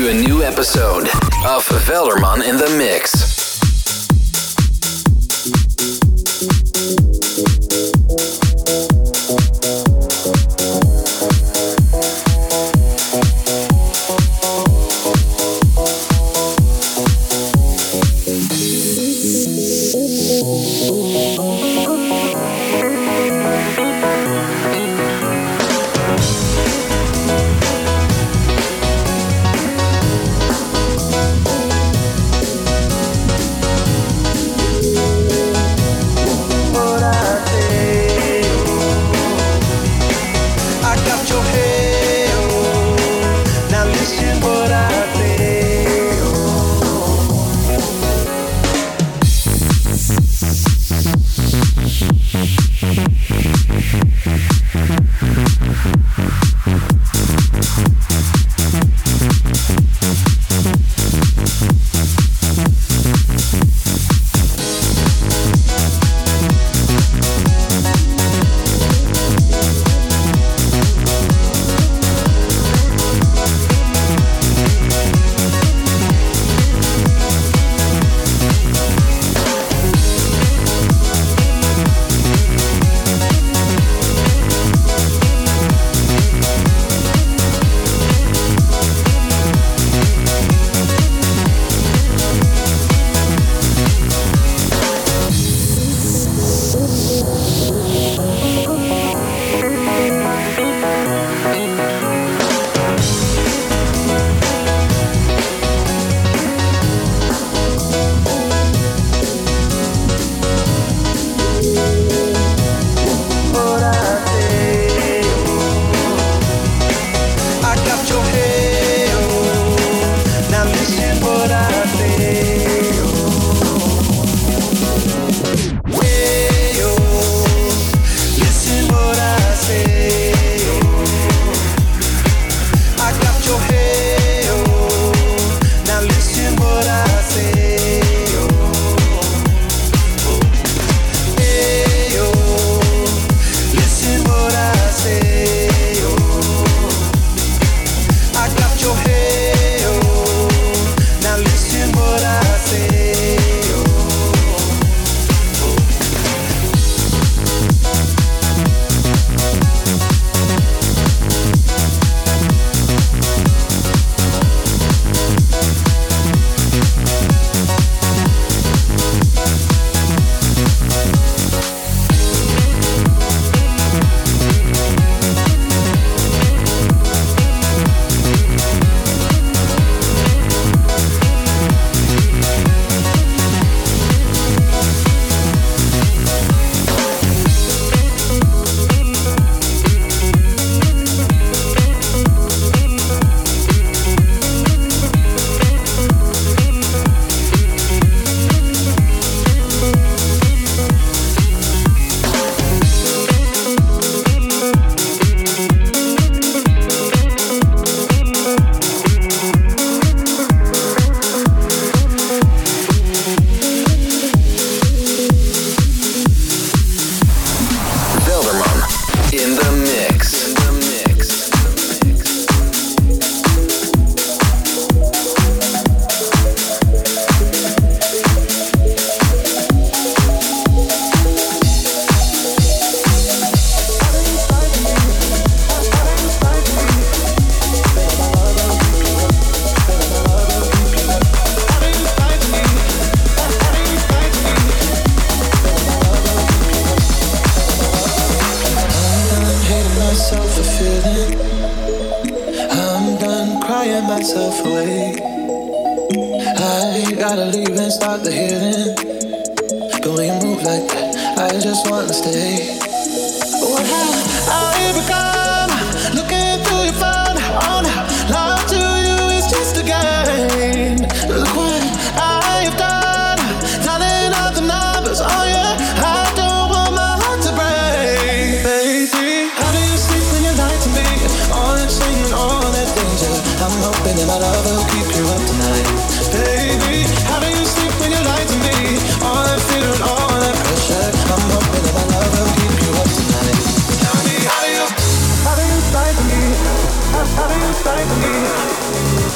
to a new episode of Velderman in the Mix.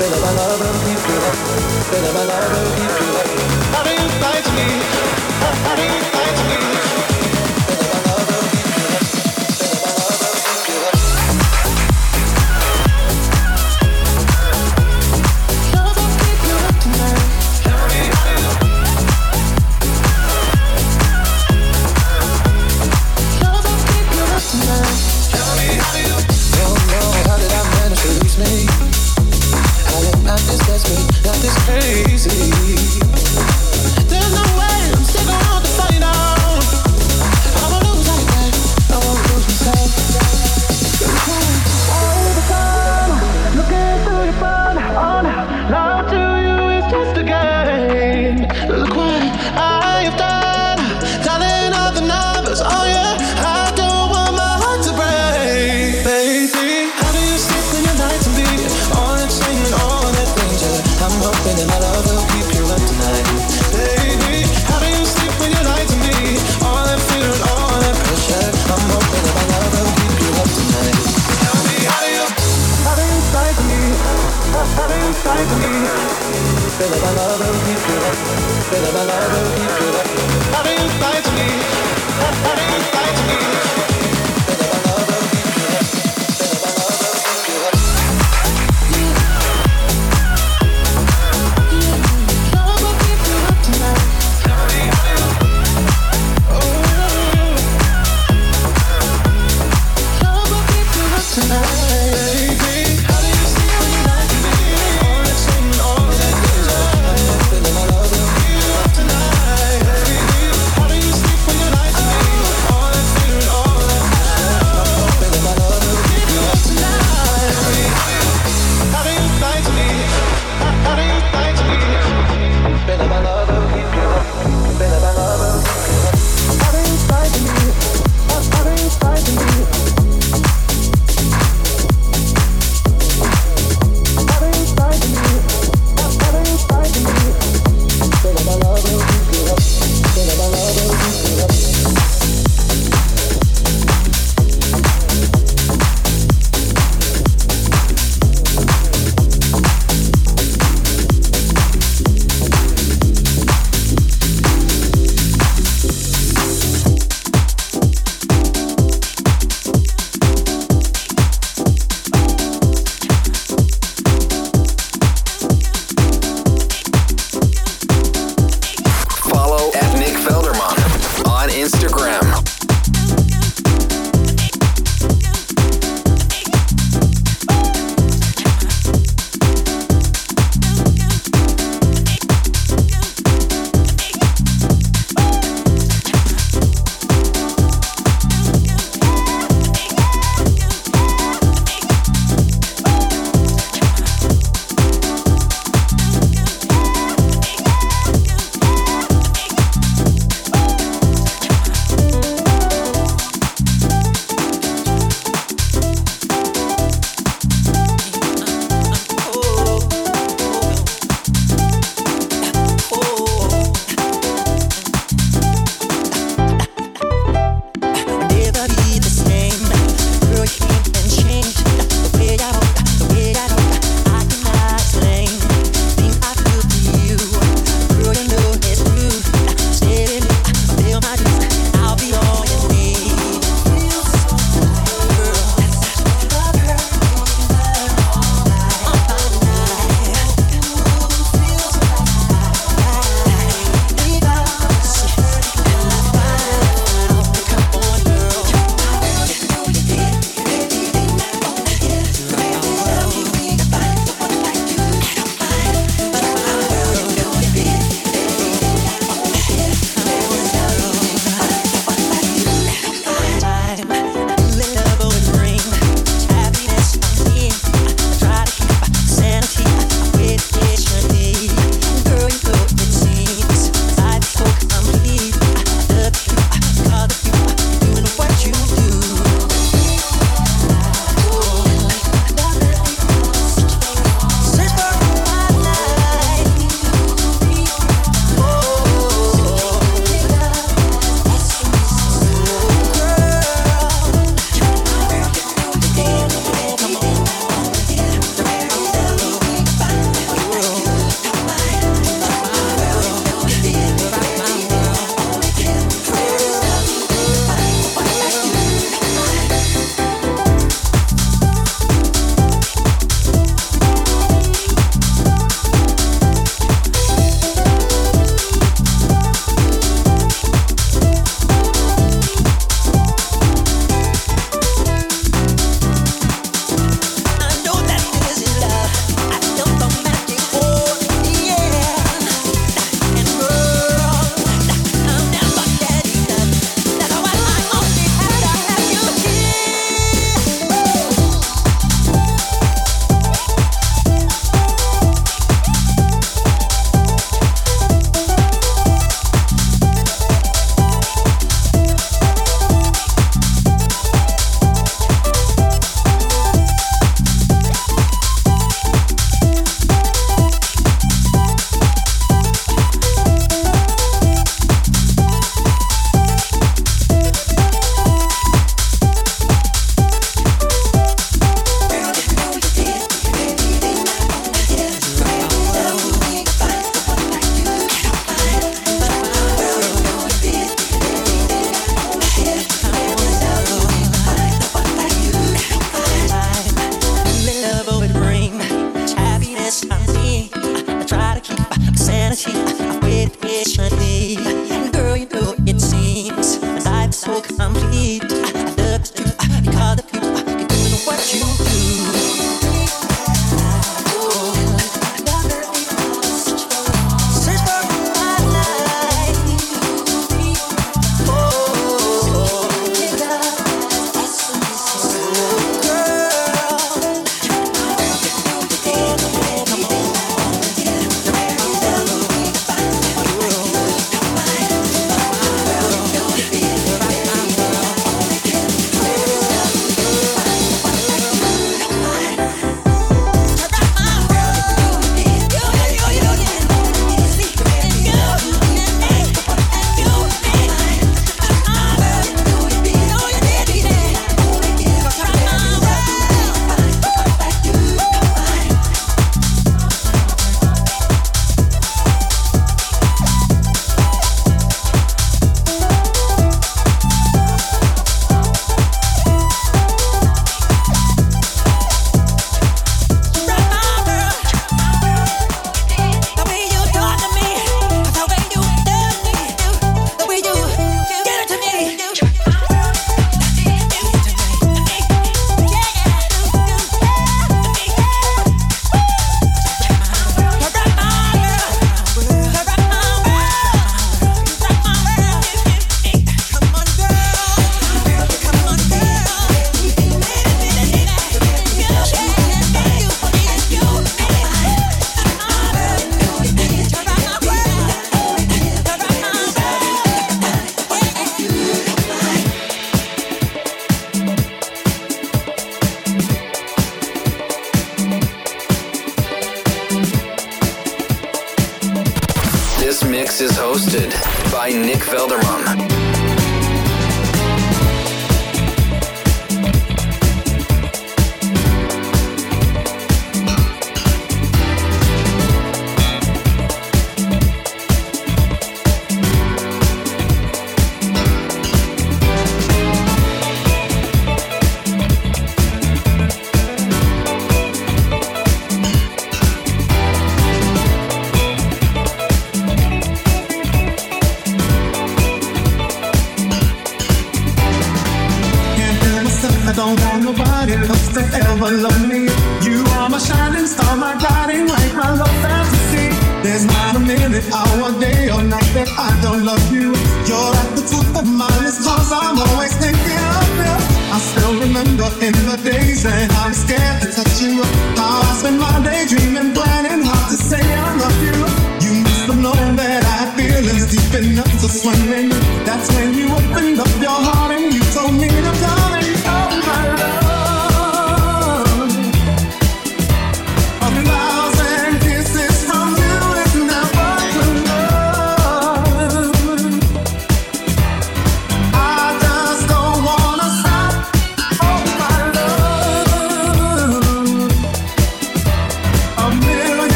How do you fight me? How do you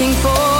with some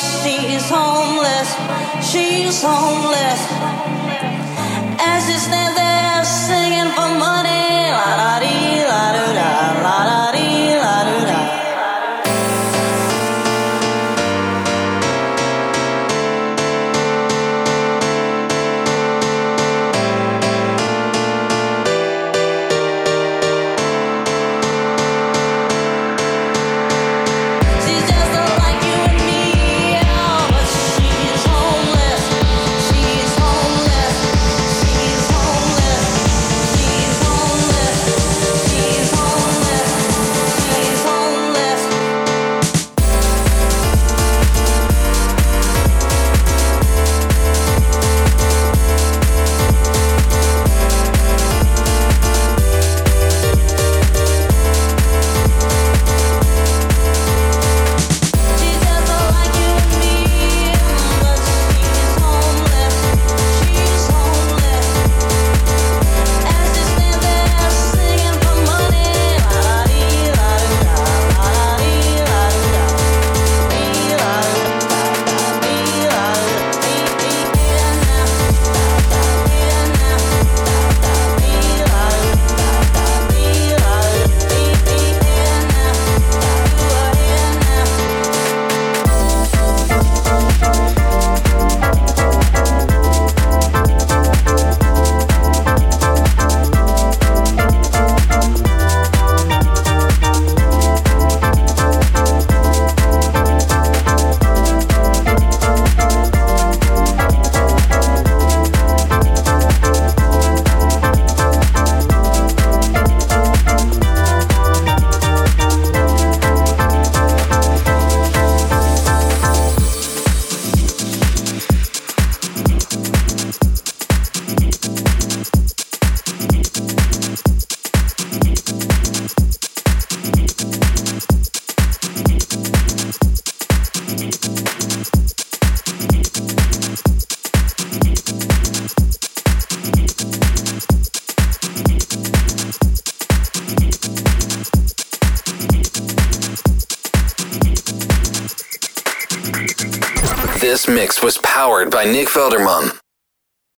she's homeless. She's homeless. As she stands